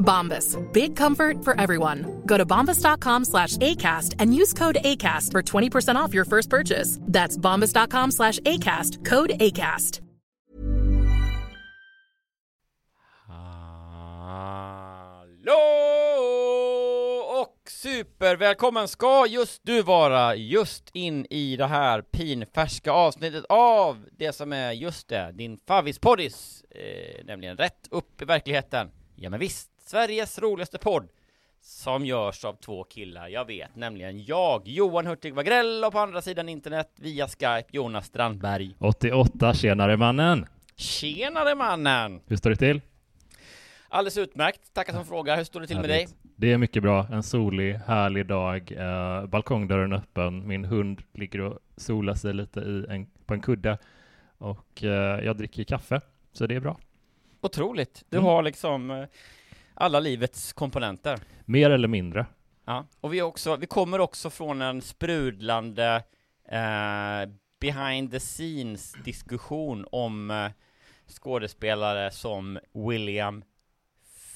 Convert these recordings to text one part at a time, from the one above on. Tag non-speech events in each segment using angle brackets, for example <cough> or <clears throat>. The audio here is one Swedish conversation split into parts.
Bombas. Big comfort for everyone. Go to bombas.com slash ACAST and use code ACAST for 20% off your first purchase. That's bombas.com slash ACAST. Code ACAST. Hallå och supervälkommen ska just du vara just in i det här pinfärska avsnittet av det som är just det, din favvispoddis, eh, nämligen Rätt upp i verkligheten. Ja men visst, Sveriges roligaste podd som görs av två killar, jag vet, nämligen jag, Johan Hurtig Wagrell och på andra sidan internet via Skype, Jonas Strandberg. 88, tjenare mannen! Tjenare mannen! Hur står det till? Alldeles utmärkt, tackar som frågar. Hur står det till med dig? Härligt. Det är mycket bra. En solig, härlig dag. Eh, balkongdörren öppen. Min hund ligger och solar sig lite i en, på en kudde. Och eh, jag dricker kaffe, så det är bra. Otroligt. Du Mm. har liksom eh, alla livets komponenter. Mer eller mindre. Ja, och vi, också, vi kommer också från en sprudlande eh, behind the scenes diskussion om eh, skådespelare som William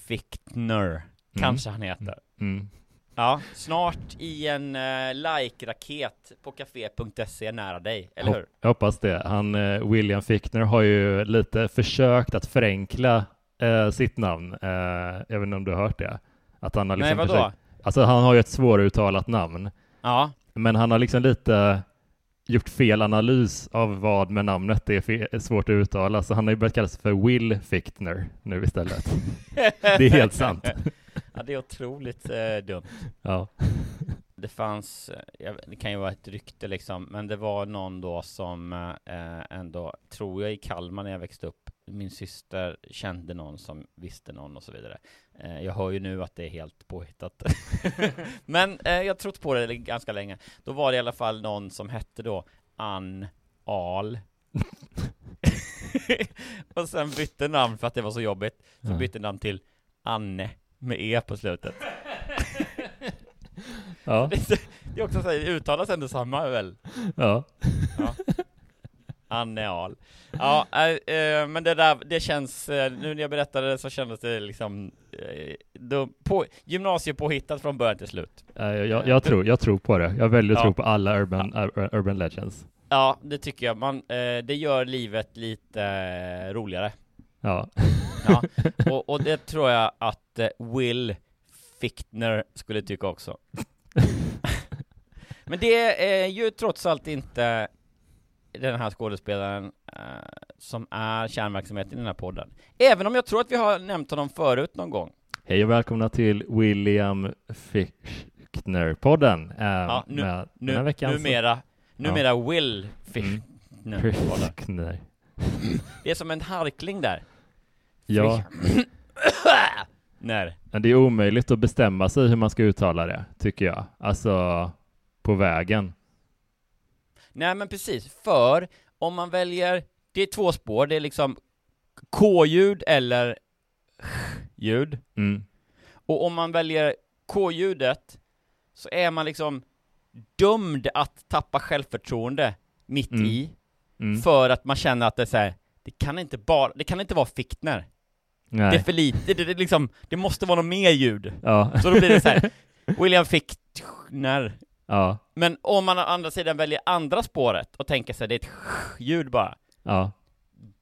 Fichtner, kanske han heter. Mm. Ja, snart i en eh, like-raket på café.se nära dig, eller hur? Jag hoppas det. Han, eh, William Fichtner har ju lite försökt att förenkla eh, sitt namn. Eh, jag vet inte om du har hört det? Att han har Nej, liksom vadå? försökt, Alltså han har ju ett svåruttalat namn. Ja, Men han har liksom lite gjort fel analys av vad med namnet är, fe- är svårt att uttala, så han har ju börjat kalla sig för Will Fichtner nu istället. <laughs> Det är helt sant. ja, det är otroligt eh, dumt. Ja. Det fanns, eh, det kan ju vara ett rykte liksom, men det var någon då som eh, ändå, tror jag i Kalmar när jag växte upp, min syster kände någon som visste någon och så vidare. Eh, jag hör ju nu att det är helt påhittat. <laughs> men eh, jag har trott på det ganska länge. Då var det i alla fall någon som hette då Ann Ahl. <laughs> och sen bytte namn för att det var så jobbigt. Så Ja. bytte namn till Anne med E på slutet. Ja. <laughs> Det är, också så här, det uttalas ändå samma väl? ja. Anneal. Ja, äh, eh, men det där, det känns, eh, nu när jag berättade det så kändes det liksom dum, på, gymnasiepåhittat från början till slut. Jag, jag, tror, jag tror på det. Jag väljer att Ja. tro på alla urban, ur- urban legends. Ja, det tycker jag. Man, det gör livet lite roligare. Ja. Ja, och, och det tror jag att Will Fichtner skulle tycka också. <laughs> Men det är ju trots allt inte den här skådespelaren eh, som är kärnverksamheten i den här podden. Även om jag tror att vi har nämnt honom förut någon gång. Hej och välkomna till William Fichtner-podden. Eh, Ja, nu, med den här nu, veckan numera, numera Will Fichtner. podden. Fichtner. Det är som en harkling där. Ja, <clears throat> <clears throat> När? men det är omöjligt att bestämma sig hur man ska uttala det, tycker jag. Alltså, på vägen. Nej men precis, för om man väljer, det är två spår, det är liksom K-ljud eller ljud. Mm. Och om man väljer K-ljudet så är man liksom dömd att tappa självförtroende mitt Mm. i Mm. för att man känner att det är så här, det kan inte bara, det kan inte vara Fichtner. Nej. Det är för lite, det, det, liksom, det måste vara något mer ljud. Ja. Så då blir det så här. <laughs> William Fichtner. ja. Men om man å andra sidan väljer andra spåret och tänker sig det är ett ljud bara, Ja.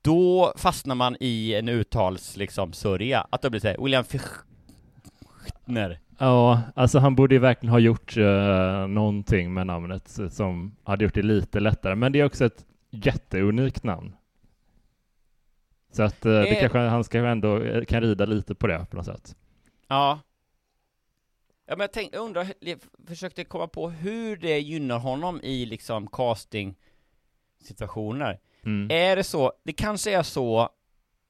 då fastnar man i en uttals liksom sörja. Att blir det så här, William Fichtner. Ja, alltså han borde ju verkligen ha gjort uh, någonting med namnet som hade gjort det lite lättare. Men det är också ett jätteunikt namn. Så att eh, det Är- kanske han ska ändå eh, kan rida lite på det på något sätt. Ja. Ja men jag tänkte, jag undrar, jag försökte komma på hur det gynnar honom i liksom casting situationer. Mm. Är det så, det kanske är så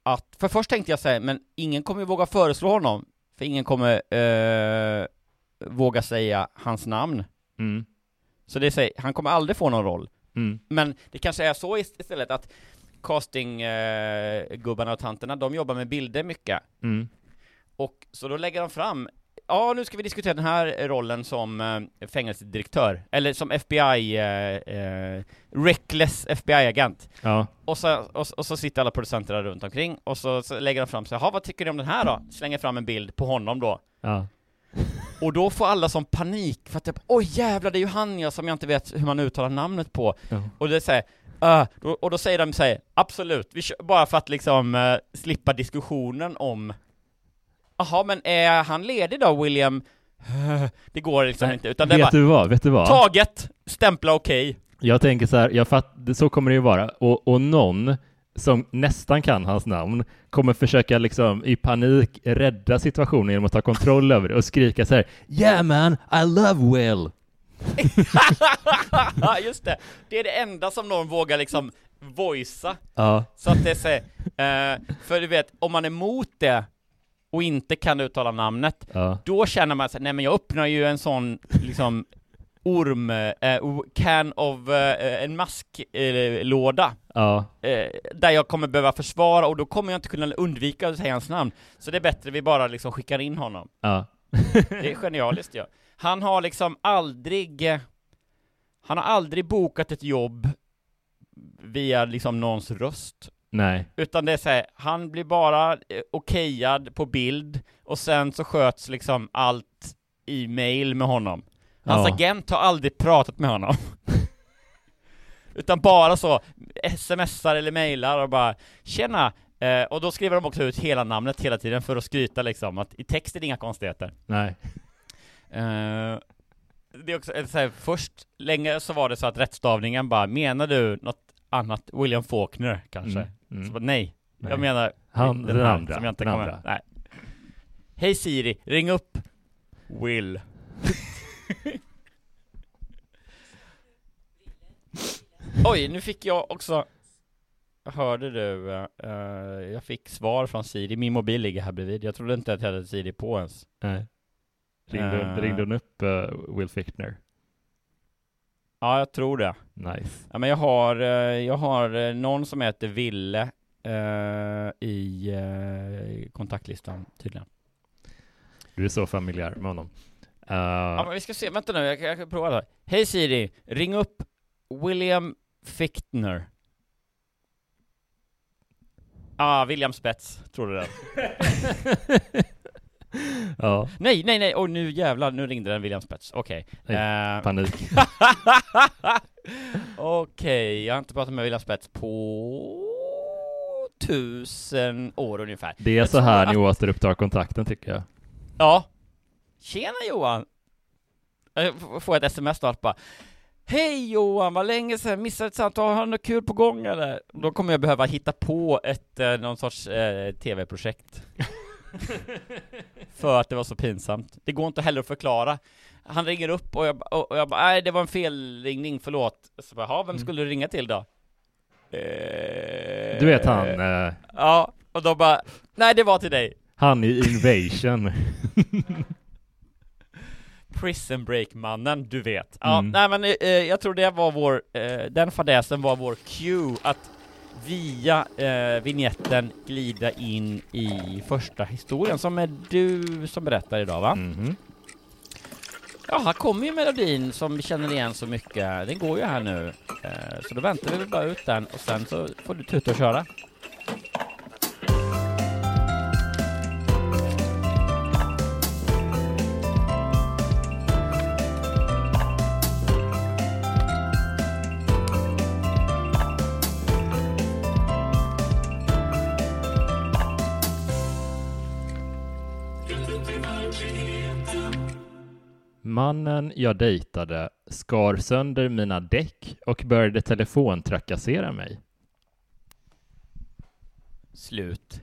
att, för först tänkte jag säga, men ingen kommer ju våga föreslå honom, för ingen kommer eh, våga säga hans namn. Mm. Så det säger, han kommer aldrig få någon roll. Mm. Men det kanske är så ist- istället att castinggubbarna eh, och tanterna, de jobbar med bilder mycket. Mm. Och så då lägger de fram, ja nu ska vi diskutera den här rollen som eh, fängelsedirektör, eller som FBI, eh, eh, reckless FBI-agent. Ja. Och så, och, och så sitter alla producenter där runt omkring, och så, så lägger de fram så jaha vad tycker ni om den här då? Slänger fram en bild på honom då. Ja. Och då får alla som panik, för att typ, oj jävlar det är ju han ja, som jag inte vet hur man uttalar namnet på. Ja. Och det säger Uh, då, och då säger de så absolut, vi kör, bara för att liksom eh, slippa diskussionen om Jaha, men är han ledig då, William? <laughs> det går liksom Nej, inte, utan det är Vet du vad? Vet du vad? taget, stämpla okej. Jag tänker så här, jag fatt, så kommer det ju vara. Och, och någon som nästan kan hans namn kommer försöka liksom i panik rädda situationen genom att ta kontroll över det och skrika så här Yeah man, I love Will! <laughs> Just det, det är det enda som någon vågar liksom voicea. Ja, Så att det är så, eh, för du vet, om man är emot det och inte kan uttala namnet, ja, då känner man sig, nej men jag öppnar ju en sån liksom orm, eh, can of, eh, en masklåda, ja, eh, där jag kommer behöva försvara och då kommer jag inte kunna undvika att säga hans namn. Så det är bättre vi bara liksom skickar in honom. ja. Det är genialiskt ja. Han har liksom aldrig, han har aldrig bokat ett jobb via liksom någons röst. Nej, Utan det är så här, han blir bara eh, okejad på bild och sen så sköts liksom allt i mail med honom. Hans Ja. agent har aldrig pratat med honom. <laughs> Utan bara så, smsar eller mailar och bara Tjena! Eh, och då skriver de också ut hela namnet hela tiden för att skryta liksom, att i text är det inga konstigheter. nej. Eh, det är också, eh, så här, först, länge så var det så att rättstavningen bara, menar du något annat, William Faulkner kanske? Mm, mm. Så bara, nej, Nej. jag menar Han- den här andra, som jag inte den kommer, andra. nej. Hej Siri, ring upp Will. <laughs> Oj, nu fick jag också Hörde du? eh, jag fick svar från Siri, min mobil ligger här bredvid. Jag trodde inte att jag hade Siri på ens. nej. Ringde, Eh. ringde hon upp eh, Will Fichtner? Ja, jag tror det. Nice. Ja, men jag har, eh, jag har någon som heter Ville i kontaktlistan tydligen. Du är så familjär med honom. Ja, men vi ska se, vänta nu, jag, jag kan prova det här. Hej Siri, ring upp William Fichtner. Ah, William Spets, tror du det? <laughs> <laughs> ja, nej, nej, nej, och nu jävlar, nu ringde den William Spets, okej. Nej, Eh, panik. <laughs> Okej, jag har inte pratat med William Spets på tusen år ungefär. Det är så här att- ni återupptar kontakten tycker jag. Ja. Tjena Johan! Jag får ett sms snart bara Hej Johan, vad länge sedan, missade ett samtal, har du något kul på gång eller? Då kommer jag behöva hitta på ett, eh, någon sorts eh, tv-projekt <laughs> För att det var så pinsamt. Det går inte heller att förklara Han ringer upp och jag, ba- och jag bara, nej det var en felringning, förlåt Så bara, "Jaha, vem skulle du ringa till då? Eh, Du vet han, eh, Ja, och då bara, nej det var till dig han i Invasion. <laughs> Prison Break-mannen, du vet. Ja, Mm. nej men eh, jag tror det var vår, eh, den fadäsen var vår cue att via eh, vignetten glida in i första historien som är du som berättar idag va? Mhm. Ja, här kommer ju melodin som vi känner igen så mycket. Den går ju här nu. Eh, så då väntar vi bara ut den och sen så får du tuta och köra. Mannen jag dejtade skar sönder mina däck och började telefontrakassera mig. Slut.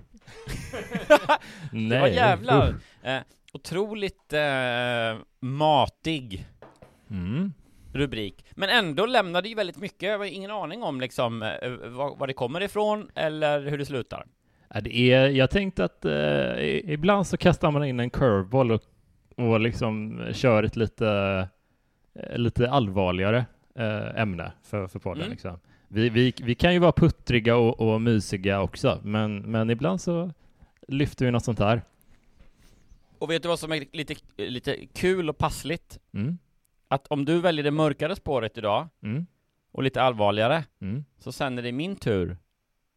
Nej. Var jävlar. Eh, otroligt eh, matig Mm. rubrik. Men ändå lämnade ju väldigt mycket. Jag har ingen aning om liksom eh, var, var det kommer ifrån eller hur det slutar. Ja, det är, jag tänkte att eh, i- ibland så kastar man in en curveball och, och liksom kör ett lite, eh, lite allvarligare eh, ämne för, för podden. Mm. Liksom. Vi, vi, vi kan ju vara puttriga och, och mysiga också, men, men ibland så lyfter vi något sånt här. Och vet du vad som är lite, lite kul och passligt? Mm. Att om du väljer det mörkare spåret idag Mm. och lite allvarligare, Mm. så sen när det är min tur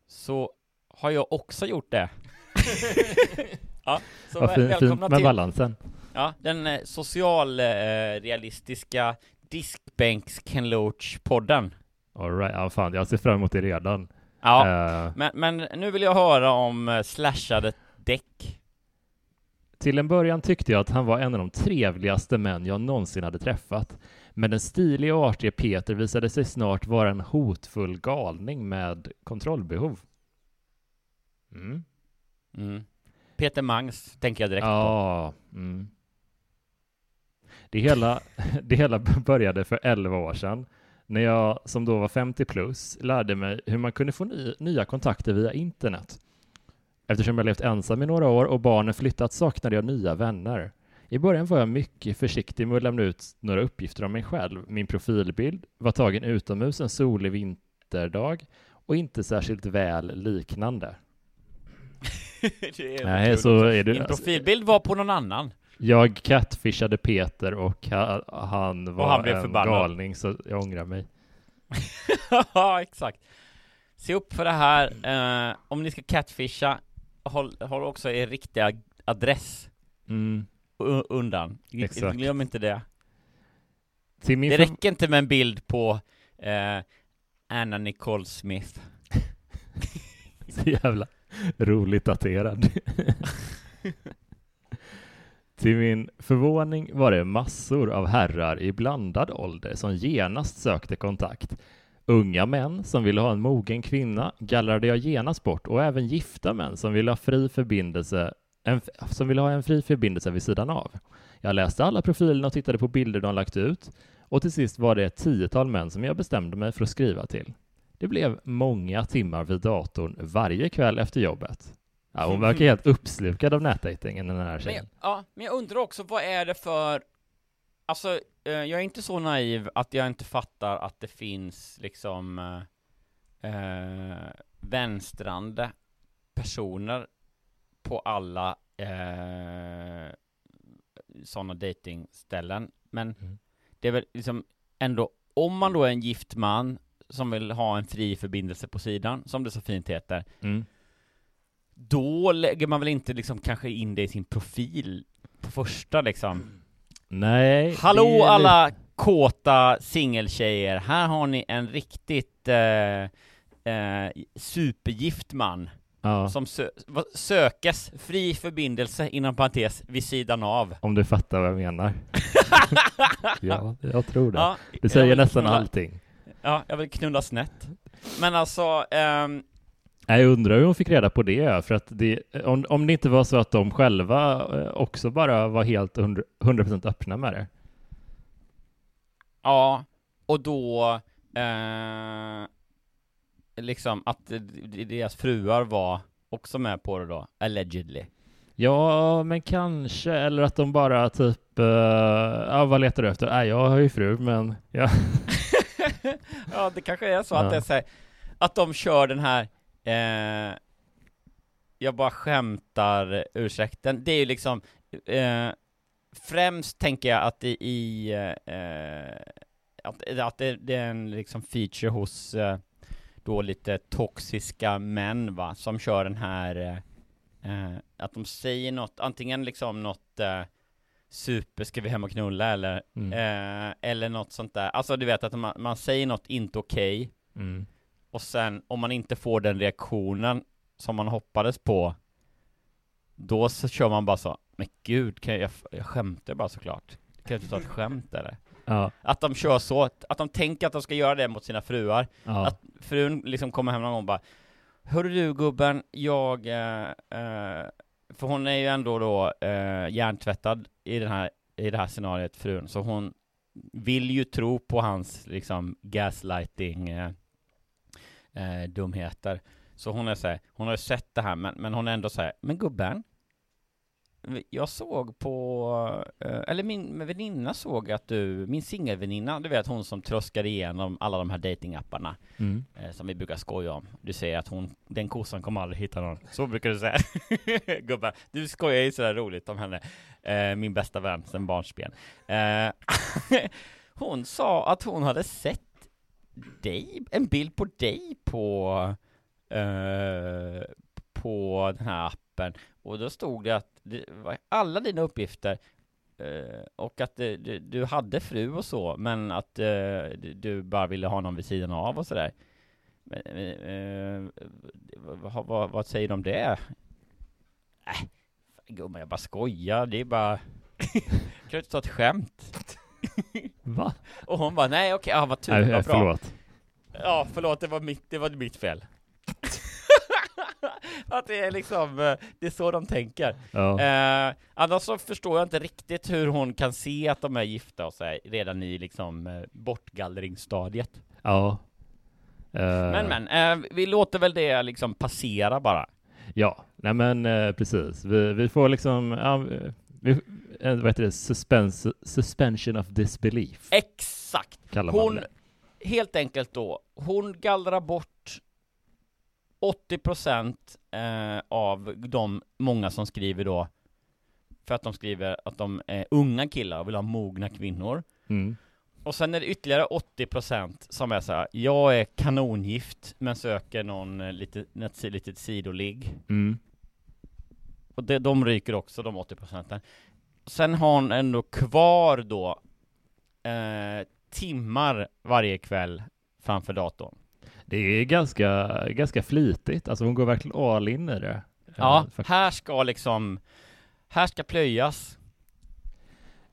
så har jag också gjort det. <laughs> <laughs> ja, så Vad väl- fin, fint välkomna med till balansen. Ja, den eh, socialrealistiska diskbänks Ken Loach-podden. All right. ja, fan, jag ser fram emot det redan. Ja, Eh, men, men nu vill jag höra om eh, slashade däck. Till en början tyckte jag att han var en av de trevligaste män jag någonsin hade träffat. Men den stiliga och artiga Peter visade sig snart vara en hotfull galning med kontrollbehov. Mm. Mm. Peter Mangs tänker jag direkt på. Ja. Mm. Det, hela, <laughs> det hela började för 11 år sedan när jag, som då var 50 plus, lärde mig hur man kunde få ny, nya kontakter via internet. Eftersom jag levt ensam i några år och barnen flyttat saknade jag nya vänner. I början var jag mycket försiktig med att lämna ut några uppgifter om mig själv. Min profilbild var tagen utomhus en solig vinterdag och inte särskilt väl liknande. <laughs> det är Nej, så är det- Din profilbild var på någon annan. Jag catfishade Peter och ha, han var han blev en förbannad. galning så jag ångrar mig. <laughs> Ja, exakt. Se upp för det här. Eh, om ni ska catfisha, håll, håll också er riktiga adress Mm. undan. Exakt. Glöm inte det. Det räcker inte med en bild på eh, Anna Nicole Smith. <laughs> Så jävla roligt daterad. <laughs> Till min förvåning var det massor av herrar i blandad ålder som genast sökte kontakt. Unga män som ville ha en mogen kvinna gallrade jag genast bort och även gifta män som ville ha fri förbindelse en, som ville ha en fri förbindelse vid sidan av. Jag läste alla profilerna och tittade på bilder de lagt ut och till sist var det ett tiotal män som jag bestämde mig för att skriva till. Det blev många timmar vid datorn varje kväll efter jobbet. Ja, hon verkar helt uppslukad av nätdejtingen, den här Men, tjejen. jag- ja, men jag undrar också, vad är det för... Alltså, eh, jag är inte så naiv att jag inte fattar att det finns liksom eh, eh, vänstrande personer på alla eh, sådana datingställen. Men Mm. det är väl liksom ändå, om man då är en gift man som vill ha en fri förbindelse på sidan, som det så fint heter, Mm. Då lägger man väl inte liksom kanske in det i sin profil på första liksom. Nej. det Hallå är alla kåta singeltjejer, här har ni en riktigt eh, eh, supergift man Ja, som sö sökes fri förbindelse inom parentes vid sidan av. om du fattar vad jag menar. <laughs> ja, jag tror det. Ja, det säger nästan knulla- allting. Ja, jag vill knulla snett. Men alltså, Nej, Jag undrar hur hon fick reda på det, för att det, om, om det inte var så att de själva eh, också bara var helt 100%, 100% öppna med det. Ja, och då eh, liksom att deras fruar var också med på det då, allegedly. Ja, men kanske, eller att de bara typ, eh, ja vad letar du efter? Nej, jag har ju fru, men ja. <laughs> ja, det kanske är så Ja. att det är så här, att de kör den här eh, jag bara skämtar ursäkten. Det är ju liksom eh, främst tänker jag att i, i eh, att, att det, det är en liksom feature hos eh, då lite toxiska män va, som kör den här eh, att de säger något, antingen liksom något eh, super ska vi hem och knulla eller Mm. eh, eller något sånt där, alltså du vet att man, man säger något inte okej Mm. Och sen om man inte får den reaktionen som man hoppades på Då så kör man bara så Men gud, kan jag, jag skämtar bara såklart kan du ta ett skämt eller? Ja, Att de kör så, att de tänker att de ska göra det mot sina fruar. ja. Att frun liksom kommer hem någon gång och bara Hörru du gubben, jag, eh, eh, för hon är ju ändå då eh, hjärntvättad i, den här, i det här scenariot, frun, så hon vill ju tro på hans liksom gaslighting eh, eh, dumheter. Så hon är så här, hon har ju sett det här, men, men hon är ändå så här, men gubben, jag såg på, eh, eller min väninna såg att du, min singelväninna, du vet hon som tröskar igenom alla de här datingapparna Mm. eh, som vi brukar skoja om. Du säger att hon, den kossan kommer aldrig hitta någon. Så brukar du säga. <laughs> Gubbar, du skojar ju sådär roligt om henne. Eh, min bästa vän sen barnsben. <laughs> Hon sa att hon hade sett dig, en bild på dig på, eh, på den här appen. Och då stod det att det var alla dina uppgifter eh, och att det, du, du hade fru och så, men att eh, du, bara ville ha någon vid sidan av och sådär. Men, eh, vad, vad, vad säger du om det? Äh, gumman, jag bara skojar, det är bara... <laughs> kan du inte ta ett skämt? <laughs> Va? Och hon bara, nej okej, ja vad tur, Nej, vad bra. förlåt. Ja, förlåt, det var mitt, det var mitt fel. <laughs> att det är liksom, eh, det är så de tänker. Ja. Eh, annars så förstår jag inte riktigt hur hon kan se att de är gifta och så här, redan i liksom eh, bortgallringsstadiet. ja. Eh, Men men, eh, vi låter väl det liksom passera bara. Ja, nej men eh, precis. Vi, vi får liksom, ja, vad heter det, Suspense, suspension of disbelief Exakt! kallar man Hon, det. helt enkelt då, hon gallrar bort 80% eh, av de många som skriver då för att de skriver att de är unga killar och vill ha mogna kvinnor. Mm. Och sen är det ytterligare 80% som är så här, jag är kanongift men söker någon eh, lite, ett litet sidoligg. Mm. Och det, de ryker också, de 80 procenten. Sen har hon ändå kvar då eh, timmar varje kväll framför datorn. Det är ganska, ganska flitigt, alltså hon går verkligen all in i det. Ja, Eh, fakt- här ska liksom, här ska plöjas.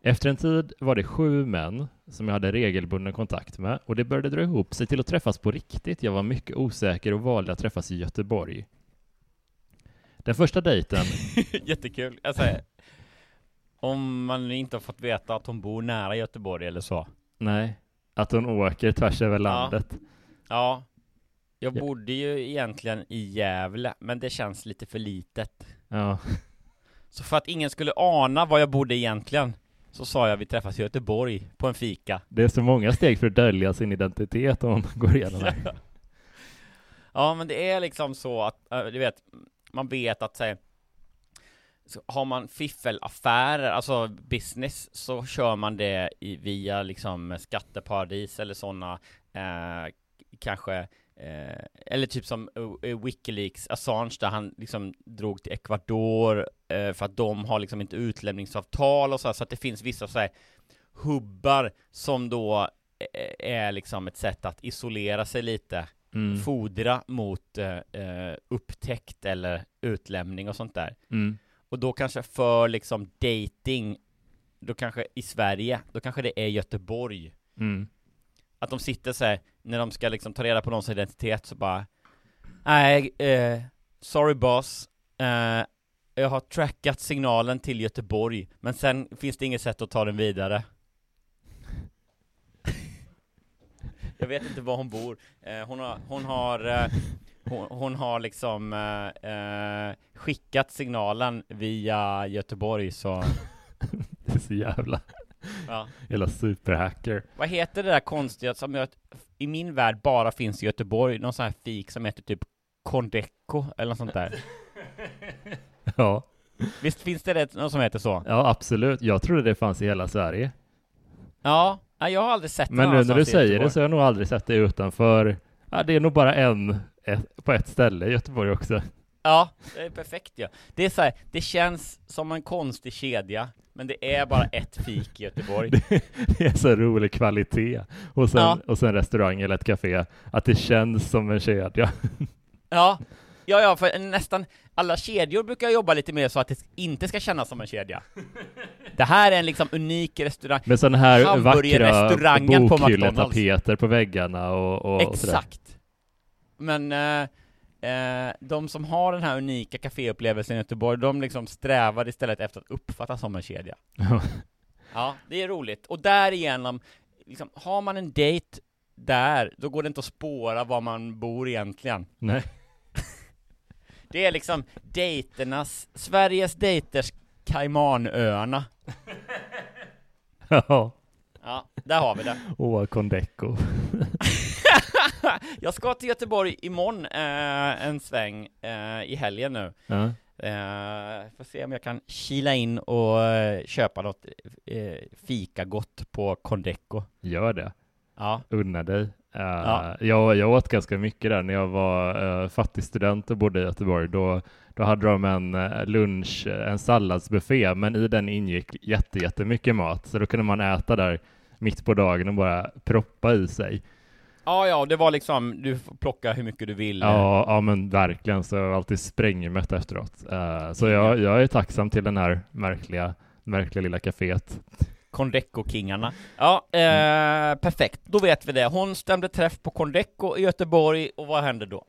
Efter en tid var det sju män som jag hade regelbunden kontakt med och det började dra ihop sig till att träffas på riktigt. Jag var mycket osäker och valde att träffas i Göteborg. Den första dejten, <laughs> Jättekul. Alltså, om man inte har fått veta att hon bor nära Göteborg eller så. nej, att hon åker tvärs över Ja. landet. Ja. Jag Ja. bodde ju egentligen i Gävle, men det känns lite för litet. Ja, Så för att ingen skulle ana var jag bodde egentligen, så sa jag vi träffas i Göteborg på en fika. det är så många steg för att dölja sin identitet om hon går igenom det. <laughs> Ja, men det är liksom så att, äh, du vet, man vet att här, har man fiffelaffärer, alltså business, så kör man det i, via liksom skatteparadis eller sådana, eh, kanske, eh, eller typ som eh, eh, Wikileaks, Assange, där han liksom drog till Ecuador eh, för att de har liksom inte utlämningsavtal och så, här, så att det finns vissa så här hubbar som då eh, eh är liksom ett sätt att isolera sig lite. Mm. fodra mot eh, eh, upptäckt eller utlämning och sånt där. Mm. Och då kanske för liksom dating, då kanske i Sverige, då kanske det är Göteborg. Mm. Att de sitter så här, när de ska liksom ta reda på någons identitet så bara Nej, eh, sorry boss, eh, jag har trackat signalen till Göteborg, men sen finns det inget sätt att ta den vidare. Jag vet inte var hon bor. Eh, hon har, hon har, eh, hon, hon har liksom eh, eh, skickat signalen via Göteborg så, <laughs> Det är så jävla, ja. jävla superhacker. Vad heter det där konstiga som jag, i min värld bara finns i Göteborg? Någon sån här fik som heter typ Condeco eller något sånt där. <laughs> Ja, Visst finns det det, något som heter så? ja absolut. Jag trodde det fanns i hela Sverige. Ja, nej, jag har aldrig sett det Men nu när du säger det så har jag nog aldrig sett det utanför. Ja, det är nog bara en ett, på ett ställe i Göteborg också. Ja, det är perfekt ja. Det är så här, det känns som en konstig kedja, men det är bara ett fik i Göteborg. <laughs> Det är så rolig kvalitet. Och sen, Ja. och sen restaurang eller ett café. Att det känns som en kedja. Ja, ja, ja, för nästan alla kedjor brukar jobba lite mer så att det inte ska kännas som en kedja. Det här är en liksom unik restaurang. Med sådana här vackra Hamburgerrestaurangen på bokhylletapeter på väggarna och, och, och. Exakt. Men eh, eh, de som har den här unika kaféupplevelsen i Göteborg, de liksom strävar istället efter att uppfattas som en kedja. <laughs> Ja, det är roligt. Och därigenom, liksom, har man en dejt där, då går det inte att spåra var man bor egentligen. Nej. Det är liksom dejternas, Sveriges dejters Caymanöarna. <laughs> Ja. Ja, där har vi det. Åh, Condeco. <laughs> Jag ska till Göteborg imorgon, eh, en sväng, eh, i helgen nu. Ja. Eh, får se om jag kan kila in och eh, köpa något eh, fika gott på Condeco. Gör det. Ja. Unna dig. Eh, Ja. jag, jag åt ganska mycket där när jag var uh, fattig student och bodde i Göteborg. Då, då hade de en eh, lunch, en salladsbuffé, men i den ingick jätte, jättemycket mat. Så då kunde man äta där mitt på dagen och bara proppa i sig. Ja, ja, det var liksom, du får plocka hur mycket du vill. Ja, ja men verkligen. Så jag var alltid sprängmätt efteråt. Eh, så jag, jag är tacksam till den här märkliga, märkliga lilla kaféet. Condeco-kingarna. Ja, eh, perfekt. Då vet vi det. Hon stämde träff på Condeco i Göteborg, och vad hände då?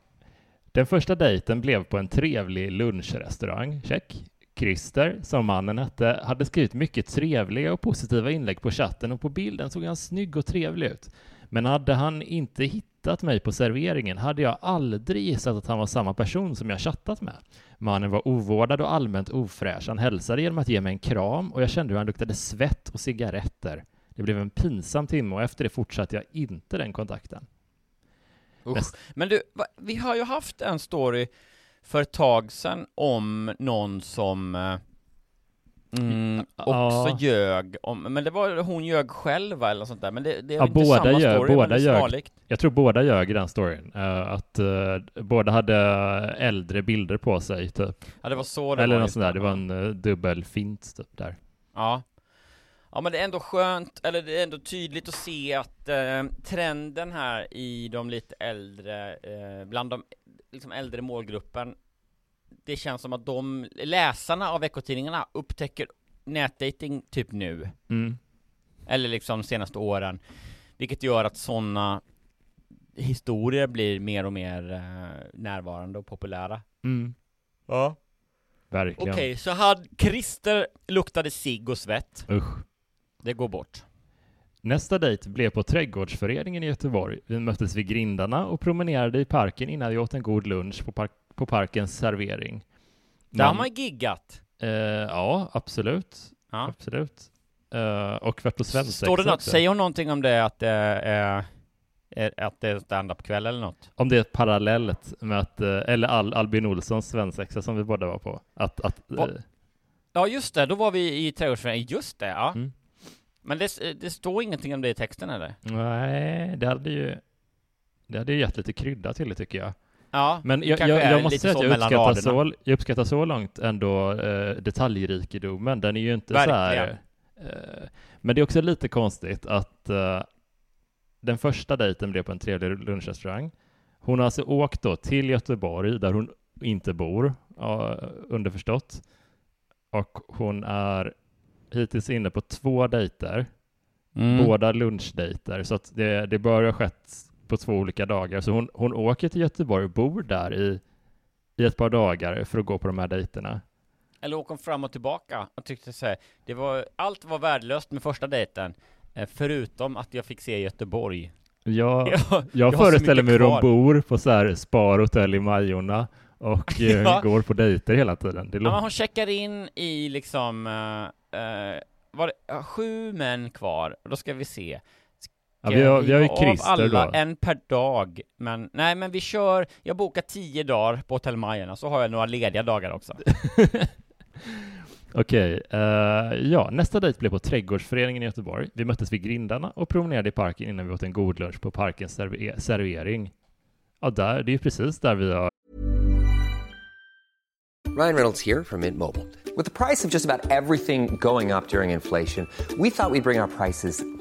Den första dejten blev på en trevlig lunchrestaurang, check. Christer, som mannen hette, hade skrivit mycket trevliga och positiva inlägg på chatten och på bilden såg han snygg och trevlig ut. Men hade han inte hittat mig på serveringen hade jag aldrig gissat att han var samma person som jag chattat med. Mannen var ovårdad och allmänt ofräsch. Han hälsade genom att ge mig en kram och jag kände hur han luktade svett och cigaretter. Det blev en pinsam timme och efter det fortsatte jag inte den kontakten. Usch. Men du, va, vi har ju haft en story för ett tag sedan om någon som eh, mm, också Ja. ljög om, men det var hon ljög själv eller något sånt där, men det, det är Ja, inte båda samma ljög- story, båda men ljög. snarlikt. Jag tror båda ljög i den storyn. eh, att eh, båda hade äldre bilder på sig, typ. Ja, det var så det Eller var något sånt där. det. Var en uh, dubbel fint typ där. Ja. Ja men det är ändå skönt, eller det är ändå tydligt att se att eh, trenden här i de lite äldre, eh, bland de liksom äldre målgruppen Det känns som att de, läsarna av veckotidningarna upptäcker nätdating typ nu Mm. Eller liksom de senaste åren Vilket gör att sådana historier blir mer och mer eh, närvarande och populära Mm. Ja Verkligen. Okej, så hade Christer luktade cigg och svett Usch. Det går bort Nästa dejt blev på Trädgårdsföreningen i Göteborg. Vi möttes vid grindarna och promenerade i parken innan vi åt en god lunch på, park- på parkens servering. Där har Man- giggat Eh, ja, absolut. Ja. Absolut. Eh, och varit på svensexa Står det något, också. säger hon någonting om det att det är, att det är stand-up kväll eller något? Om det är parallellt med att, eller Al Albin Olssons svensexa som vi båda var på. Att, att, Va- eh, Ja just det, då var vi i trädgårdsföreningen, just det ja Mm. Men det, det står ingenting om det i texten eller? nej, det hade ju, det hade ju gett lite krydda till det tycker jag. Ja, Men jag, jag, jag måste säga att jag uppskattar, så, jag uppskattar så långt ändå eh, detaljrikedomen. Den är ju inte så här... Verkligen. Eh, men det är också lite konstigt att eh, den första dejten blev på en trevlig lunchrestaurang. Hon har alltså åkt då till Göteborg där hon inte bor, ja, underförstått. Och hon är hittills inne på två dejter, Mm. båda lunchdejter, så att det, det bör ha skett på två olika dagar. Så hon, hon åker till Göteborg och bor där i, i ett par dagar för att gå på de här dejterna. Eller åker hon fram och tillbaka och tyckte så här, det var, allt var värdelöst med första dejten eh, Förutom att jag fick se Göteborg <laughs> Jag, Jag- jag, föreställer mig hur de bor på så här sparhotell i Majorna och <laughs> eh, Ja. går på dejter hela tiden. Det Ja, men hon checkar in i liksom, uh, var det ja, sju män kvar, då ska vi se ja, vi, har, vi har ju Av alla, då. en per dag, men nej men vi kör, jag bokar tio dagar på Hotell Majorna, så har jag några lediga dagar också <laughs> Okej, eh, ja, nästa dejt blev på Trädgårdsföreningen i Göteborg. Vi möttes vid grindarna och promenerade i parken innan vi åt en god lunch på parkens serve- servering. Ja, där, det är ju precis där vi har Ryan Reynolds here from Mint Mobile. With the price of just about everything going up during inflation, we thought we'd bring our prices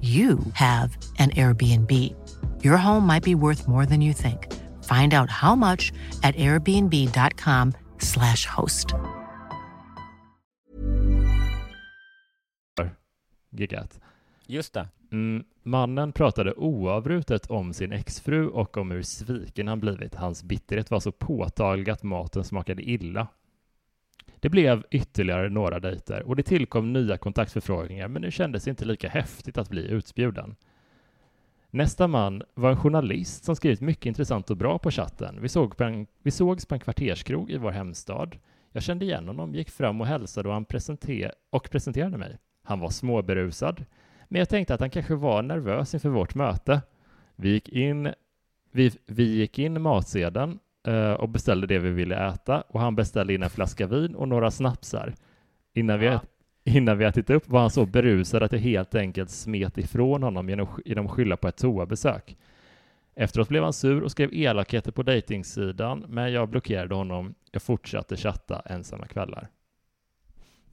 you have an Airbnb. Your home might be worth more than you think. Find out how much at airbnb.com/slash host. Gigat. Just det. Mm, mannen pratade oavbrutet om sin exfru och om hur sviken han blivit. Hans bitterhet var så påtaglig att maten smakade illa. Det blev ytterligare några dejter och det tillkom nya kontaktförfrågningar men nu kändes det inte lika häftigt att bli utbjuden. Nästa man var en journalist som skrivit mycket intressant och bra på chatten. Vi, såg på en, vi sågs på en kvarterskrog i vår hemstad. Jag kände igen honom, gick fram och hälsade och, han presenter och presenterade mig. Han var småberusad, men jag tänkte att han kanske var nervös inför vårt möte. Vi gick in, vi, vi gick in matsedeln och beställde det vi ville äta och han beställde in en flaska vin och några snapsar. Innan vi, Ja. innan vi ätit upp var han så berusad att jag helt enkelt smet ifrån honom genom, genom att skylla på ett toabesök. Efteråt blev han sur och skrev elakheter på dejtingsidan, men jag blockerade honom. Jag fortsatte chatta ensamma kvällar.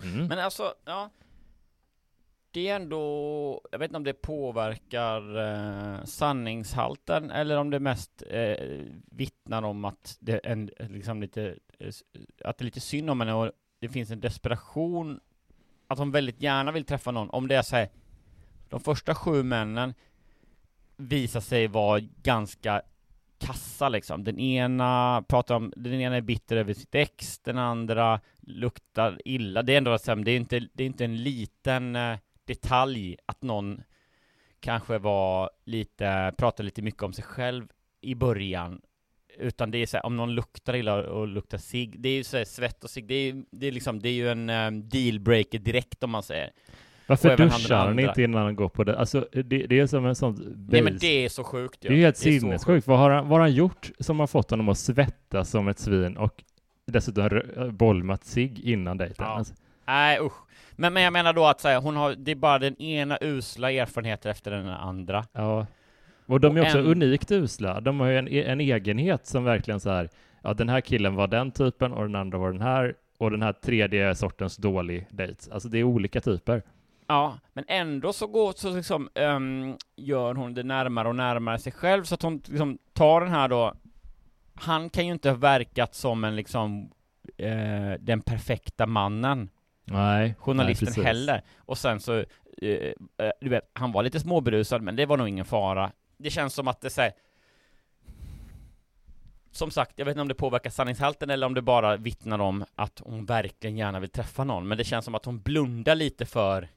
Mm. Men alltså, ja. Det är ändå, jag vet inte om det påverkar eh, sanningshalten eller om det mest eh, vittnar om att det är en, liksom lite, eh, att det är lite synd om henne och det finns en desperation att hon väldigt gärna vill träffa någon. Om det är så här, de första sju männen visar sig vara ganska kassa liksom. Den ena pratar om, den ena är bitter över sitt ex, den andra luktar illa. Det är ändå det är inte, det är inte en liten eh, detalj att någon kanske var lite, pratade lite mycket om sig själv i början. Utan det är så här, om någon luktar illa och luktar sig, det är ju så här, svett och sig, det är, det är liksom, det är ju en eh, dealbreaker direkt om man säger. Varför duschar han inte innan han går på det? Alltså, det, det är som en sån Nej men base. det är så sjukt ju helt Det är så sinnessjukt. Vad har, han, vad har han gjort som har fått honom att svettas som ett svin och dessutom rö- bolmat sig innan dejten? Ja. Alltså, Nej usch. Men, men jag menar då att säga, hon har, det är bara den ena usla erfarenheten efter den andra. ja. Och de är också en- unikt usla. De har ju en, en egenhet som verkligen så här, ja den här killen var den typen och den andra var den här och den här tredje sortens dålig dejt. Alltså det är olika typer. Ja, men ändå så går så liksom, ehm, gör hon det närmare och närmare sig själv så att hon liksom tar den här då han kan ju inte ha verkat som en liksom eh, den perfekta mannen Nej, Journalisten nej, heller. Och sen så, eh, eh, du vet, han var lite småberusad men det var nog ingen fara. Det känns som att det säger Som sagt, jag vet inte om det påverkar sanningshalten eller om det bara vittnar om att hon verkligen gärna vill träffa någon. Men det känns som att hon blundar lite för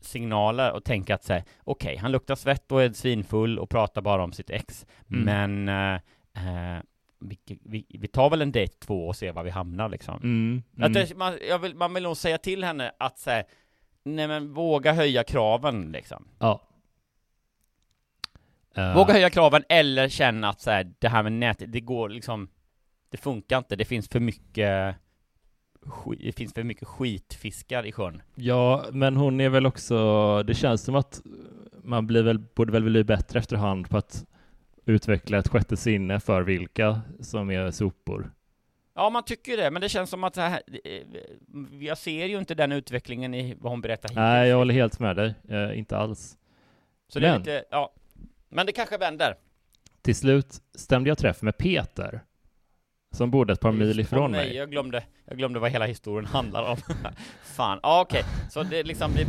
signaler och tänker att säga okej, han luktar svett och är svinfull och pratar bara om sitt ex. Mm. Men eh, eh, vi, vi, vi tar väl en dejt två och ser var vi hamnar liksom. Mm, mm. det, man, vill, man vill nog säga till henne att säga Nej men våga höja kraven liksom. Ja. Eh, Våga höja kraven eller känna att så här, det här med nätet, det går liksom Det funkar inte, det finns för mycket Det finns för mycket skitfiskar i sjön. Ja, men hon är väl också, det känns som att man blir väl, borde väl bli bättre efterhand på att utveckla ett sjätte sinne för vilka som är sopor. Ja man tycker det, men det känns som att så här, eh, Jag ser ju inte den utvecklingen i vad hon berättar hittills Nej, jag håller helt med dig. Eh, inte alls. Så det är men- lite, ja Men det kanske vänder Till slut stämde jag träff med Peter, som bodde ett par mil ifrån Åh, nej, mig. jag glömde, jag glömde vad hela historien handlar om <laughs> Fan, ja okej, så det liksom det,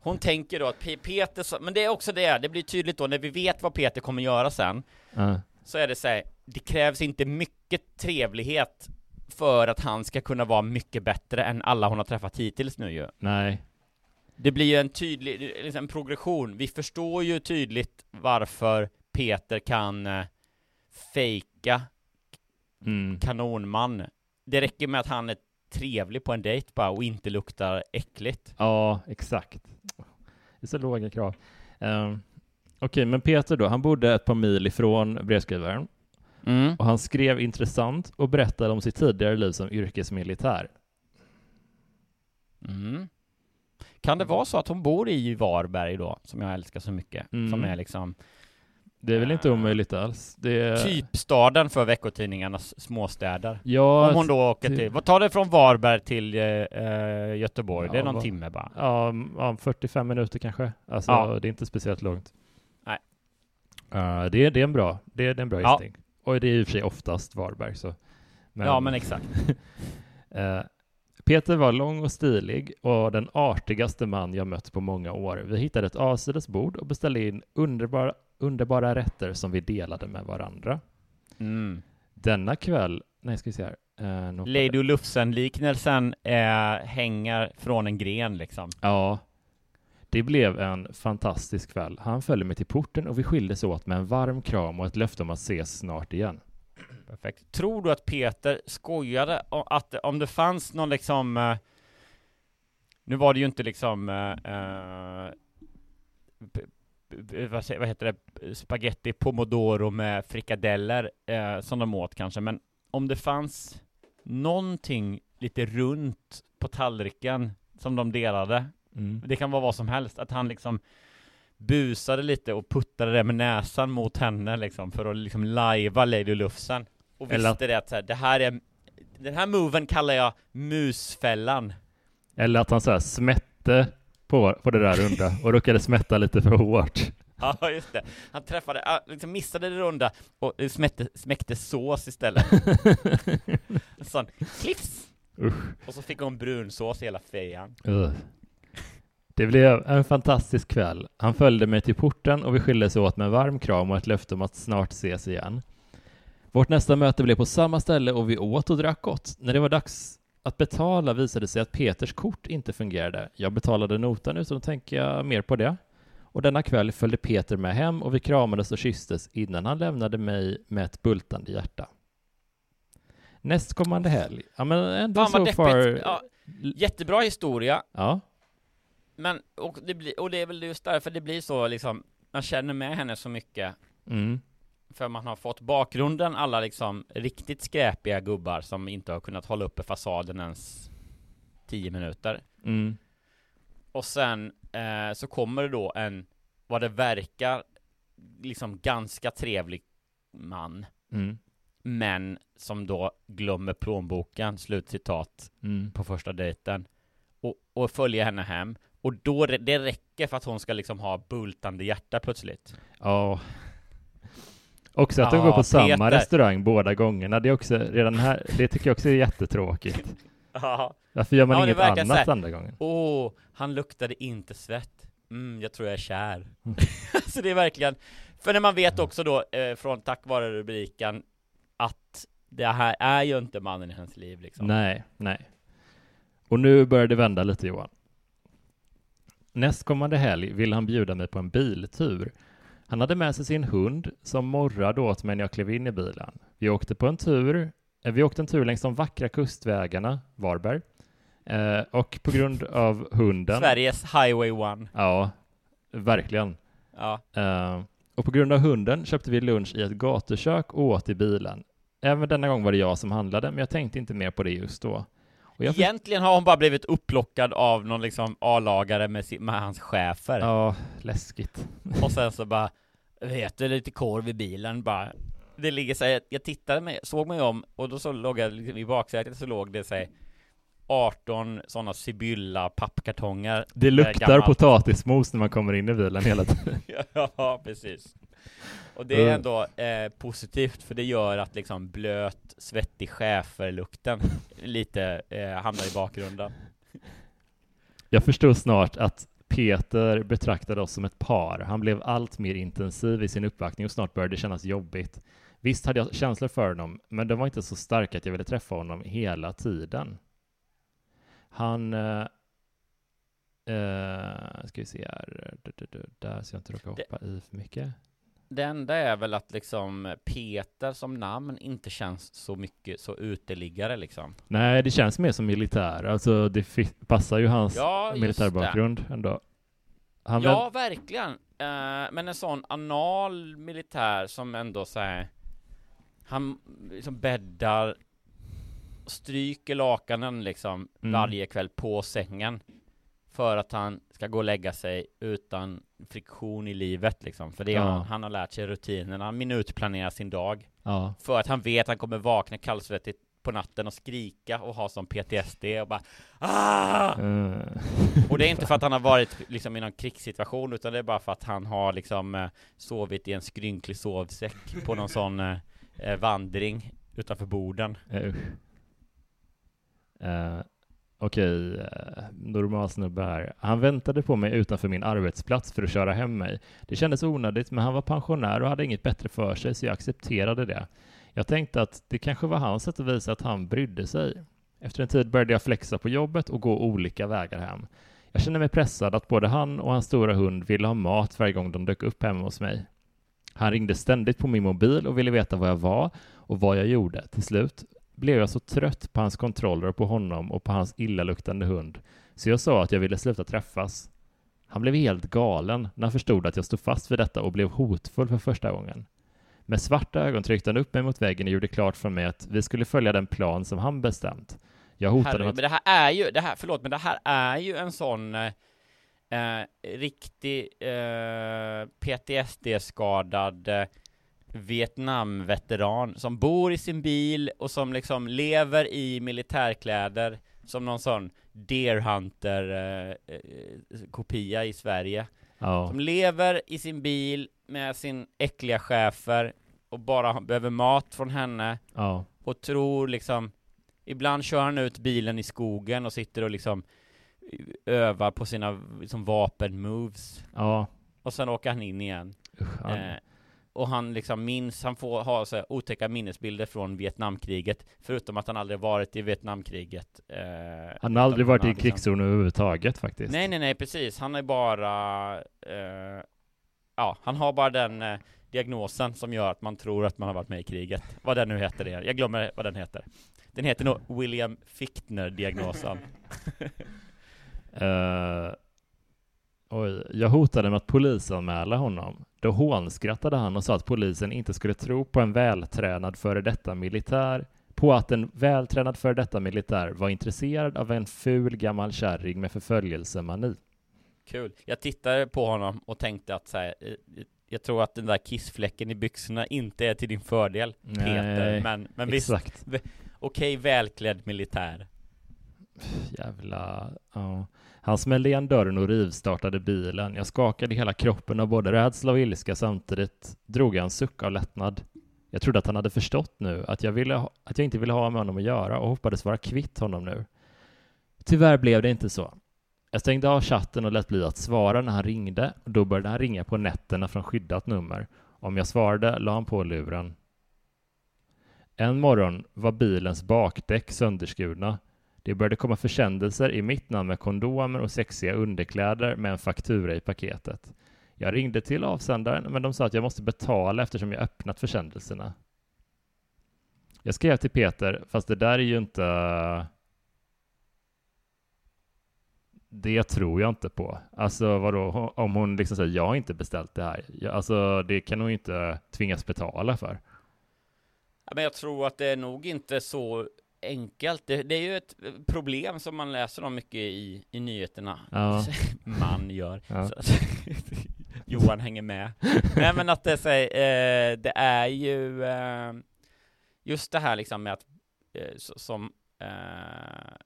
Hon tänker då att Pe- Peter, men det är också det, det blir tydligt då när vi vet vad Peter kommer göra sen Ja. Så är det så här, det krävs inte mycket trevlighet för att han ska kunna vara mycket bättre än alla hon har träffat hittills nu ju Nej. Det blir ju en tydlig, liksom en progression, vi förstår ju tydligt varför Peter kan eh, fejka Mm. kanonman. Det räcker med att han är trevlig på en dejt bara och inte luktar äckligt. Ja, exakt. Det är så låga krav. Um, Okej, men Peter då, han bodde ett par mil ifrån brevskrivaren. Mm. Och han skrev intressant och berättade om sitt tidigare liv som yrkesmilitär. Mm. Kan det vara så att hon bor i Varberg då, som jag älskar så mycket? Mm. Som är liksom Det är väl inte omöjligt alls. Det är... typstaden för veckotidningarnas småstäder. Ja, Om hon då åker till, vad tar det från Varberg till eh, eh, Göteborg? det är Ja, någon vad- timme bara. Ja, m- ja, 45 minuter kanske. Alltså, Ja. det är inte speciellt långt. Nej. Uh, det, är, det är en bra, det är, det är en bra Ja. gissning. Och det är i och för sig oftast Varberg, så. Ja, men exakt. <laughs> Eh, Peter var lång och stilig och den artigaste man jag mött på många år. Vi hittade ett avsides bord och beställde in underbara, underbara rätter som vi delade med varandra. Mm. Denna kväll, nej ska vi se här. Nog- Lady Lufsen-liknelsen eh, hänger från en gren liksom. Ja, det blev en fantastisk kväll. Han följde mig till porten och vi skildes åt med en varm kram och ett löfte om att ses snart igen. Perfekt. Tror du att Peter skojade om att om det fanns någon liksom eh, Nu var det ju inte liksom eh, eh, vad, heter det? Spaghetti pomodoro med frikadeller eh, som de åt kanske, men om det fanns någonting lite runt på tallriken som de delade Mm. Det kan vara vad som helst, att han liksom busade lite och puttade det med näsan mot henne liksom för att liksom lajva Lady Lufsen och visste Eller att- det att så här, det här är Den här moven kallar jag musfällan Eller att han så här smätte på, på det där runda och råkade smätta lite för hårt. <laughs> Ja just det, han träffade, liksom missade det runda och eh, smäckte, smäckte sås istället En <laughs> sån cliffs! Usch. Och så fick hon brunsås i hela fejan Ugh. Det blev en fantastisk kväll. Han följde mig till porten och vi skildes åt med en varm kram och ett löfte om att snart ses igen. Vårt nästa möte blev på samma ställe och vi åt och drack gott. När det var dags att betala visade sig att Peters kort inte fungerade. Jag betalade notan utan att tänka mer på det. Och denna kväll följde Peter med hem och vi kramades och kysstes innan han lämnade mig med ett bultande hjärta. Nästkommande helg. Ja men ändå Fan deppigt! far... Ja, jättebra historia Ja. Men, och det, blir, och det är väl just därför det blir så liksom Man känner med henne så mycket Mm. För man har fått bakgrunden, alla liksom riktigt skräpiga gubbar som inte har kunnat hålla uppe fasaden ens 10 minuter Mm. Och sen eh, så kommer det då en, vad det verkar, liksom ganska trevlig man Mm. Men som då glömmer plånboken, slutcitat, Mm. på första dejten och, och följer henne hem och då, det- räcker för att hon ska liksom ha bultande hjärta plötsligt Ja. Också att de går på samma restaurang båda gångerna, det är också redan här, det tycker jag också är jättetråkigt. <laughs> Ja. Varför gör man Ja, inget annat här, andra gången? Åh, han luktade inte svett. Mm, jag tror jag är kär. <laughs> så det är verkligen, för när man vet också då, eh, från tack vare rubriken, att det här är ju inte mannen i hans liv liksom. Nej, nej. Och nu börjar det vända lite Johan. Nästkommande helg vill han bjuda mig på en biltur. Han hade med sig sin hund som morrade åt mig när jag klev in i bilen. Vi åkte på en tur, eh, vi åkte en tur längs de vackra kustvägarna, Varberg. Eh, och på grund av hunden... Sveriges Highway One. Ja, verkligen. Ja. Eh, och på grund av hunden köpte vi lunch i ett gatukök och åt i bilen. Även denna gång var det jag som handlade, men jag tänkte inte mer på det just då. Jag Egentligen har hon bara blivit upplockad av någon liksom A-lagare med, sin, med hans chefer. Ja, läskigt. <laughs> Och sen så bara, vet du, lite korv i bilen bara. Det ligger så här, jag tittade mig, såg mig om och då så låg jag liksom, i baksätet så låg det sig 18 sådana Sibylla pappkartonger. Det luktar gammalt- potatismos när man kommer in i bilen hela tiden. <laughs> ja, precis. Och det är Mm. ändå eh, positivt för det gör att liksom blöt, svettig schäferlukten <laughs> lite eh, hamnar i bakgrunden. Jag förstod snart att Peter betraktade oss som ett par. Han blev allt mer intensiv i sin uppvaktning och snart började det kännas jobbigt. Visst hade jag känslor för honom, men de var inte så starka att jag ville träffa honom hela tiden. Han... Eh, eh, ska vi se här. Du, Där så jag inte råkar hoppa i för mycket. Det enda är väl att liksom Peter som namn inte känns så mycket så uteliggare liksom. Nej, det känns mer som militär. Alltså, det passar ju hans Ja, militärbakgrund ändå. Han ja, verkligen. Eh, men en sån anal militär som ändå säger han liksom bäddar stryker lakanen liksom Mm. varje kväll på sängen för att han ska gå och lägga sig utan friktion i livet liksom. För det är Ja. han, han har lärt sig rutinerna, han minutplanerar sin dag. Ja. För att han vet att han kommer vakna kallsvettigt på natten och skrika och ha som PTSD och bara ah! Eh. Och det är inte för att han har varit liksom i någon krigssituation utan det är bara för att han har liksom eh, sovit i en skrynklig sovsäck på någon sån eh, eh, vandring utanför borden. Eh, usch. Okej, eh, normal snubbe här. Han väntade på mig utanför min arbetsplats för att köra hem mig. Det kändes onödigt, men han var pensionär och hade inget bättre för sig, så jag accepterade det. Jag tänkte att det kanske var hans sätt att visa att han brydde sig. Efter en tid började jag flexa på jobbet och gå olika vägar hem. Jag kände mig pressad att både han och hans stora hund ville ha mat varje gång de dök upp hemma hos mig. Han ringde ständigt på min mobil och ville veta var jag var och vad jag gjorde. Till slut blev jag så trött på hans kontroller och på honom och på hans illaluktande hund, så jag sa att jag ville sluta träffas. Han blev helt galen när han förstod att jag stod fast vid detta och blev hotfull för första gången. Med svarta ögon tryckte han upp mig mot väggen och gjorde klart för mig att vi skulle följa den plan som han bestämt. Jag hotade Herregud, med men det här är ju, det här, förlåt, men det här är ju en sån eh, eh, riktig eh, PTSD-skadad eh, Vietnamveteran som bor i sin bil och som liksom lever i militärkläder som någon sån Deer Hunter eh, eh, kopia i Sverige. Ja. Som lever i sin bil med sin äckliga chefer och bara behöver mat från henne Ja. och tror liksom Ibland kör han ut bilen i skogen och sitter och liksom övar på sina liksom, vapen-moves Ja. och sen åker han in igen. han- Eh, och han liksom minns, han får ha så här otäcka minnesbilder från Vietnamkriget, förutom att han aldrig varit i Vietnamkriget. Eh, Han har aldrig varit i liksom- krigszon överhuvudtaget faktiskt. Nej, nej, nej, precis. Han är bara, eh, ja, han har bara den eh, diagnosen som gör att man tror att man har varit med i kriget. Vad den nu heter det. Jag glömmer vad den heter. Den heter nog William Fichtner-diagnosen. <laughs> Eh, oj, jag hotade med att polisanmäla honom. Då hånskrattade han och sa att polisen inte skulle tro på en vältränad före detta militär på att en vältränad före detta militär var intresserad av en ful gammal kärring med förföljelsemani. Kul. Jag tittade på honom och tänkte att så här, eh, jag tror att den där kissfläcken i byxorna inte är till din fördel, Peter. Nej, Men, men visst, exakt. okej välklädd militär. Jävla... Ja. Han smällde igen dörren och rivstartade bilen. Jag skakade hela kroppen av både rädsla och ilska samtidigt drog jag en suck av lättnad. Jag trodde att han hade förstått nu att jag, ville, ha- att jag inte ville ha med honom att göra och hoppades vara kvitt honom nu. Tyvärr blev det inte så. Jag stängde av chatten och lät bli att svara när han ringde och då började han ringa på nätterna från skyddat nummer. Om jag svarade la han på luren. En morgon var bilens bakdäck sönderskurna. Det började komma försändelser i mitt namn med kondomer och sexiga underkläder med en faktura i paketet. Jag ringde till avsändaren, men de sa att jag måste betala eftersom jag öppnat försändelserna. Jag skrev till Peter, fast det där är ju inte... Det tror jag inte på. Alltså vadå, om hon liksom säger jag har inte beställt det här. Jag, alltså det kan hon ju inte tvingas betala för. Ja, men jag tror att det är nog inte så enkelt. Det, det är ju ett problem som man läser om mycket i, i nyheterna. Ja. <laughs> Man gör. Ja. <laughs> Johan hänger med. Nej men att det, är så eh, det är ju eh, just det här liksom med att eh, som eh,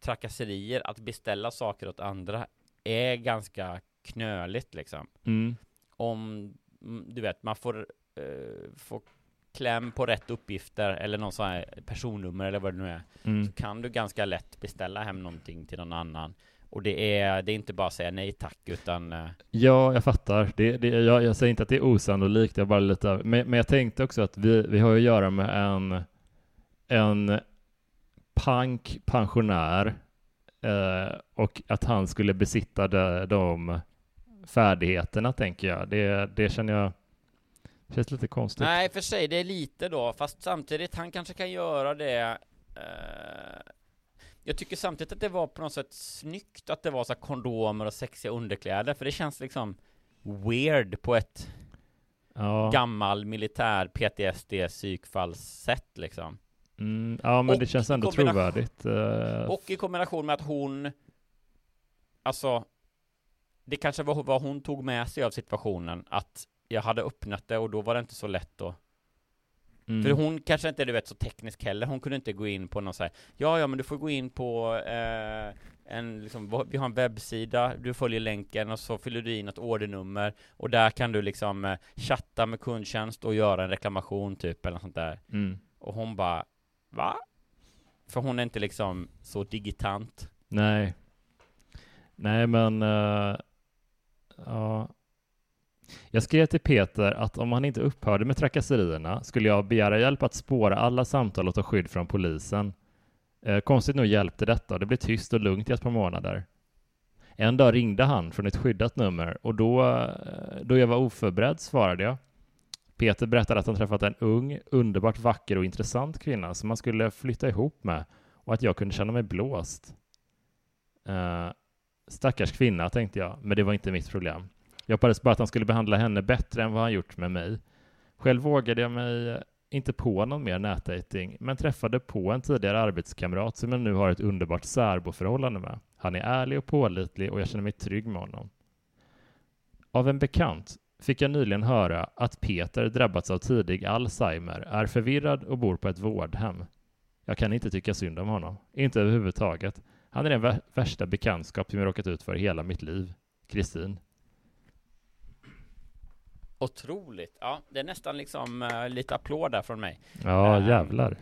trakasserier, att beställa saker åt andra är ganska knöligt liksom. Mm. Om, mm, du vet, man får, eh, får kläm på rätt uppgifter eller någon sån här personnummer eller vad det nu är, Mm. så kan du ganska lätt beställa hem någonting till någon annan. Och det är, det är inte bara att säga nej tack, utan eh, Ja, jag fattar. Det, det, jag, jag säger inte att det är osannolikt, jag bara lite... Men, men jag tänkte också att vi, vi har att göra med en, en pank pensionär eh, och att han skulle besitta de, de färdigheterna, tänker jag. Det, det känner jag känns lite konstigt. Nej, för sig, det är lite då, fast samtidigt, han kanske kan göra det eh, Jag tycker samtidigt att det var på något sätt snyggt att det var så kondomer och sexiga underkläder, för det känns liksom weird på ett Ja. gammal militär PTSD psykfallssätt liksom. Mm, ja, men Och det känns ändå trovärdigt. eh, Och i kombination med att hon Alltså Det kanske var vad hon tog med sig av situationen Att jag hade öppnat det och då var det inte så lätt då Mm. För hon kanske inte är du vet så teknisk heller Hon kunde inte gå in på någon så här Ja ja men du får gå in på eh, en, liksom, Vi har en webbsida Du följer länken och så fyller du in ett ordernummer Och där kan du liksom eh, chatta med kundtjänst och göra en reklamation typ eller något sånt där Mm. Och hon bara Va? För hon är inte liksom så digitant Nej. Nej, men... eh, ja. Jag skrev till Peter att om han inte upphörde med trakasserierna skulle jag begära hjälp att spåra alla samtal och ta skydd från polisen. Eh, konstigt nog hjälpte detta och det blev tyst och lugnt i ett par månader. En dag ringde han från ett skyddat nummer och då, eh, då jag var oförberedd svarade jag. Peter berättade att han träffat en ung, underbart vacker och intressant kvinna som han skulle flytta ihop med och att jag kunde känna mig blåst. Eh, stackars kvinna, tänkte jag, men det var inte mitt problem. Jag hoppades bara att han skulle behandla henne bättre än vad han gjort med mig. Själv vågade jag mig inte på någon mer nätdating, men träffade på en tidigare arbetskamrat som jag nu har ett underbart särboförhållande med. Han är ärlig och pålitlig och jag känner mig trygg med honom. Av en bekant fick jag nyligen höra att Peter drabbats av tidig Alzheimer, är förvirrad och bor på ett vårdhem. Jag kan inte tycka synd om honom. Inte överhuvudtaget. Han är den värsta bekantskap som jag råkat ut för i hela mitt liv. Kristin. Otroligt, ja det är nästan liksom eh, lite applåd där från mig Ja, Ehm, jävlar.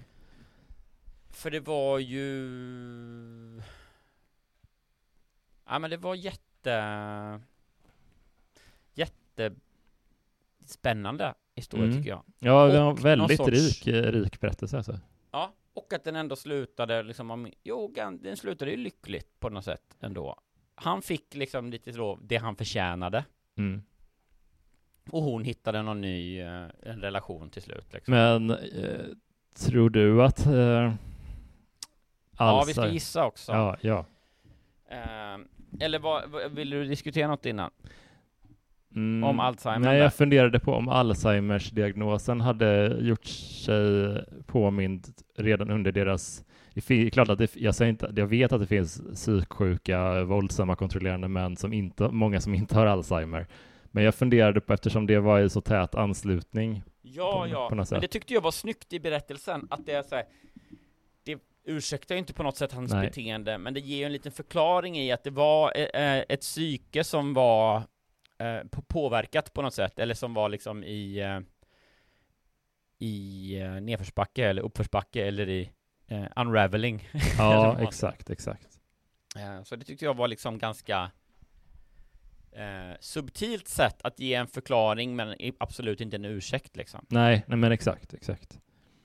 För det var ju Ja men det var jätte Jätte Spännande historia Mm. tycker jag Ja, det var väldigt sorts- rik, eh, rik berättelse alltså. Ja, och att den ändå slutade liksom om, Jo, den slutade ju lyckligt på något sätt ändå Han fick liksom lite så det han förtjänade Mm. Och hon hittade någon ny eh, en relation till slut liksom. Men eh, tror du att eh, Ja, vi ska gissa också Ja, ja. Eh, Eller vad, vad- vill du diskutera något innan? Mm, Om Alzheimer Nej, där. jag funderade på om Alzheimers-diagnosen hade gjort sig påmind redan under deras... Det fi- klart att det, jag, säger inte, jag vet att det finns psyksjuka, våldsamma, kontrollerande män, som inte, många som inte har Alzheimer. Men jag funderade på, eftersom det var i så tät anslutning Ja, på, ja, på men det tyckte jag var snyggt i berättelsen, att det är så här, det, ursäktar ju inte på något sätt hans Nej. beteende, men det ger ju en liten förklaring i att det var eh, ett psyke som var eh, på- påverkat på något sätt, eller som var liksom i eh, i eh, nedförsbacke eller uppförsbacke eller i eh, unraveling. Ja, <laughs> exakt, exakt. Eh, Så det tyckte jag var liksom ganska eh, subtilt sätt att ge en förklaring men absolut inte en ursäkt liksom. Nej, nej men exakt, exakt.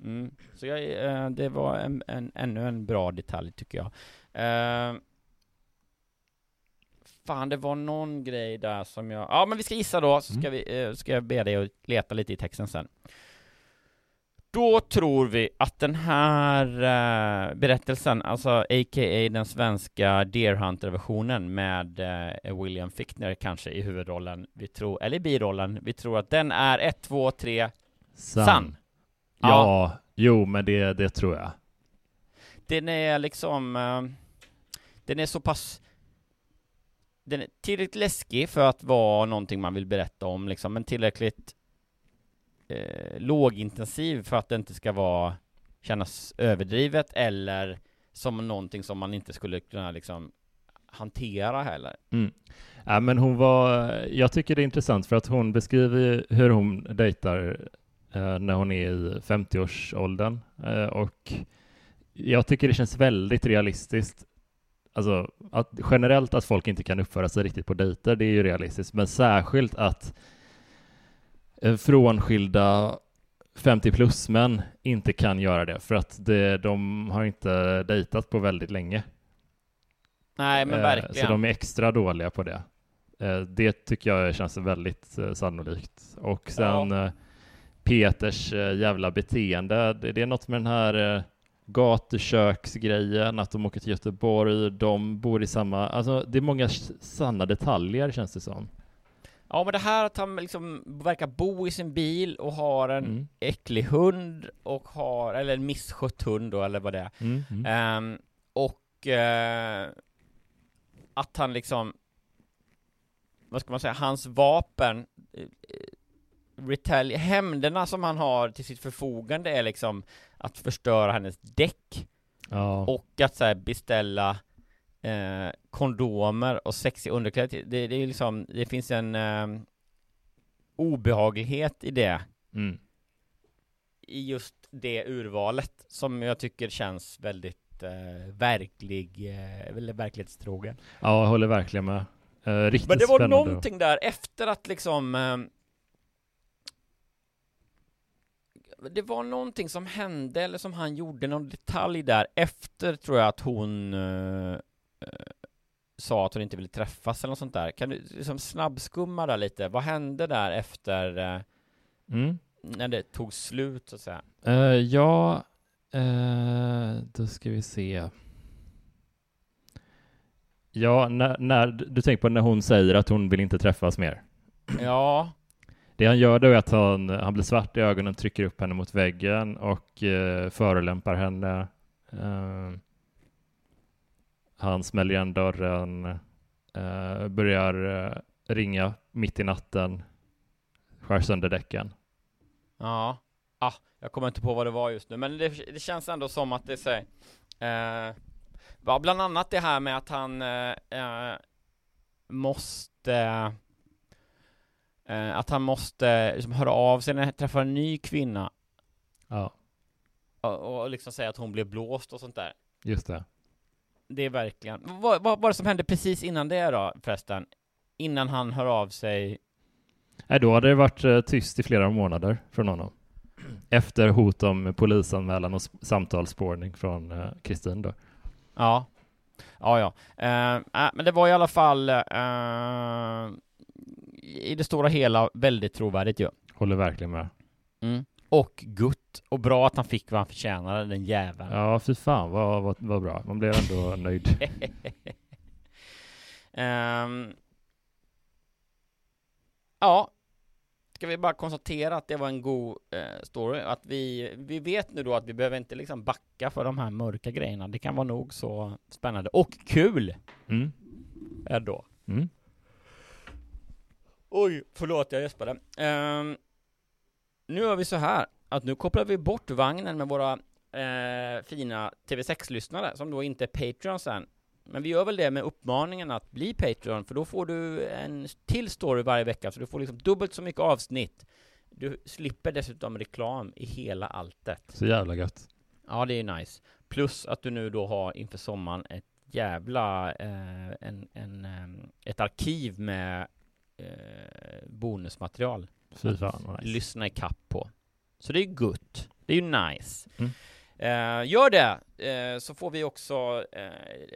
Mm. Så jag, eh, det var en, en, ännu en bra detalj tycker jag. Eh, fan, det var någon grej där som jag... Ja, men vi ska gissa då, så ska, vi, eh, ska jag be dig att leta lite i texten sen. Då tror vi att den här eh, berättelsen, alltså a.k.a. den svenska Deer Hunter-versionen med eh, William Fichtner kanske i huvudrollen, vi tror, eller i birollen, vi tror att den är 1, 2, 3, Sann. sann. Ja, jo men det, det tror jag. Den är liksom, eh, den är så pass, den är tillräckligt läskig för att vara någonting man vill berätta om liksom, men tillräckligt eh, lågintensiv för att det inte ska vara, kännas överdrivet eller som någonting som man inte skulle kunna liksom hantera heller. Mm. Ja, men hon var, jag tycker det är intressant för att hon beskriver hur hon dejtar eh, när hon är i 50-årsåldern eh, och jag tycker det känns väldigt realistiskt. Alltså att generellt att folk inte kan uppföra sig riktigt på dejter, det är ju realistiskt, men särskilt att frånskilda 50 plus män inte kan göra det för att det, de har inte dejtat på väldigt länge. Nej men Eh, verkligen. Så de är extra dåliga på det. Eh, Det tycker jag känns väldigt eh, sannolikt. Och sen eh, Peters eh, jävla beteende, det är något med den här eh, gatuköksgrejen, att de åker till Göteborg, de bor i samma, alltså det är många sanna detaljer känns det som. Ja men det här att han liksom verkar bo i sin bil och har en Mm. äcklig hund och har, eller en misskött hund då eller vad det är. Mm, mm. Ehm, och eh, att han liksom, vad ska man säga, hans vapen, eh, retali- hämnderna som han har till sitt förfogande är liksom att förstöra hennes däck Ja. och att så här, beställa eh, kondomer och sexiga underkläder. Det, det är liksom, det finns en eh, obehaglighet i det. Mm. I just det urvalet som jag tycker känns väldigt eh, verklig, eh, verklighetstrogen. Ja, jag håller verkligen med. Eh, riktigt Men det var någonting där efter att liksom eh, Det var någonting som hände eller som han gjorde, någon detalj där efter tror jag att hon eh, sa att hon inte ville träffas eller något sånt där. Kan du liksom snabbskumma där lite? Vad hände där efter eh, Mm. när det tog slut så att säga? Eh, ja, eh, då ska vi se. Ja, när, när, du tänker på när hon säger att hon vill inte träffas mer. Ja, Det han gör då är att han, han blir svart i ögonen, trycker upp henne mot väggen och eh, förolämpar henne. Eh, han smäller igen dörren, eh, börjar eh, ringa mitt i natten, skär sönder däcken. Ja, ah, jag kommer inte på vad det var just nu, men det, det känns ändå som att det är så här, eh, bland annat det här med att han eh, eh, måste eh, att han måste liksom höra av sig när han träffar en ny kvinna Ja, och, och liksom säga att hon blev blåst och sånt där. just det. Det är verkligen, vad, var det som hände precis innan det då förresten? Innan han hör av sig Nej, då hade det varit eh, tyst i flera månader från honom. <clears throat> Efter hot om polisanmälan och samtalsspårning från eh, Kristin då. Ja, ja, ja. Eh, men det var i alla fall eh, i det stora hela väldigt trovärdigt ju. Håller verkligen med. Mm. Och gutt, och bra att han fick vad han förtjänade, den jäveln. Ja, fy fan vad, vad, vad bra. Man blev ändå <laughs> nöjd. Ehm, ja, ska vi bara konstatera att det var en god eh, story, att vi, vi vet nu då att vi behöver inte liksom backa för de här mörka grejerna, det kan vara nog så spännande och kul Mm. ändå. Mm. Oj, förlåt jag gäspade. Ehm, nu gör vi så här att nu kopplar vi bort vagnen med våra eh, fina TV6-lyssnare som då inte är Patreons än. Men vi gör väl det med uppmaningen att bli Patreon, för då får du en till story varje vecka, så du får liksom dubbelt så mycket avsnitt. Du slipper dessutom reklam i hela alltet. Så jävla gött. Ja, det är nice. Plus att du nu då har inför sommaren ett jävla, eh, en, en, eh, ett arkiv med eh, bonusmaterial. Fy fan nice. Lyssna i kapp på. Så det är gott. Det är ju nice. Mm. Eh, gör det, eh, så får vi också, eh,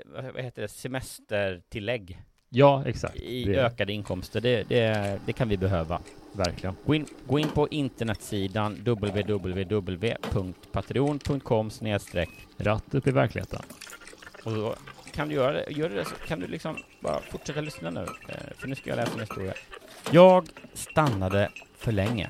vad vad heter det, semestertillägg Ja, exakt. i Det- ökade inkomster. Det, det, det kan vi behöva. Verkligen. Gå in, gå in på internetsidan www.patreon.com snedstreck Ratt upp i verkligheten. och då kan du göra det, gör du det så kan du liksom bara fortsätta lyssna nu, eh, för nu ska jag läsa en historia. Jag stannade för länge.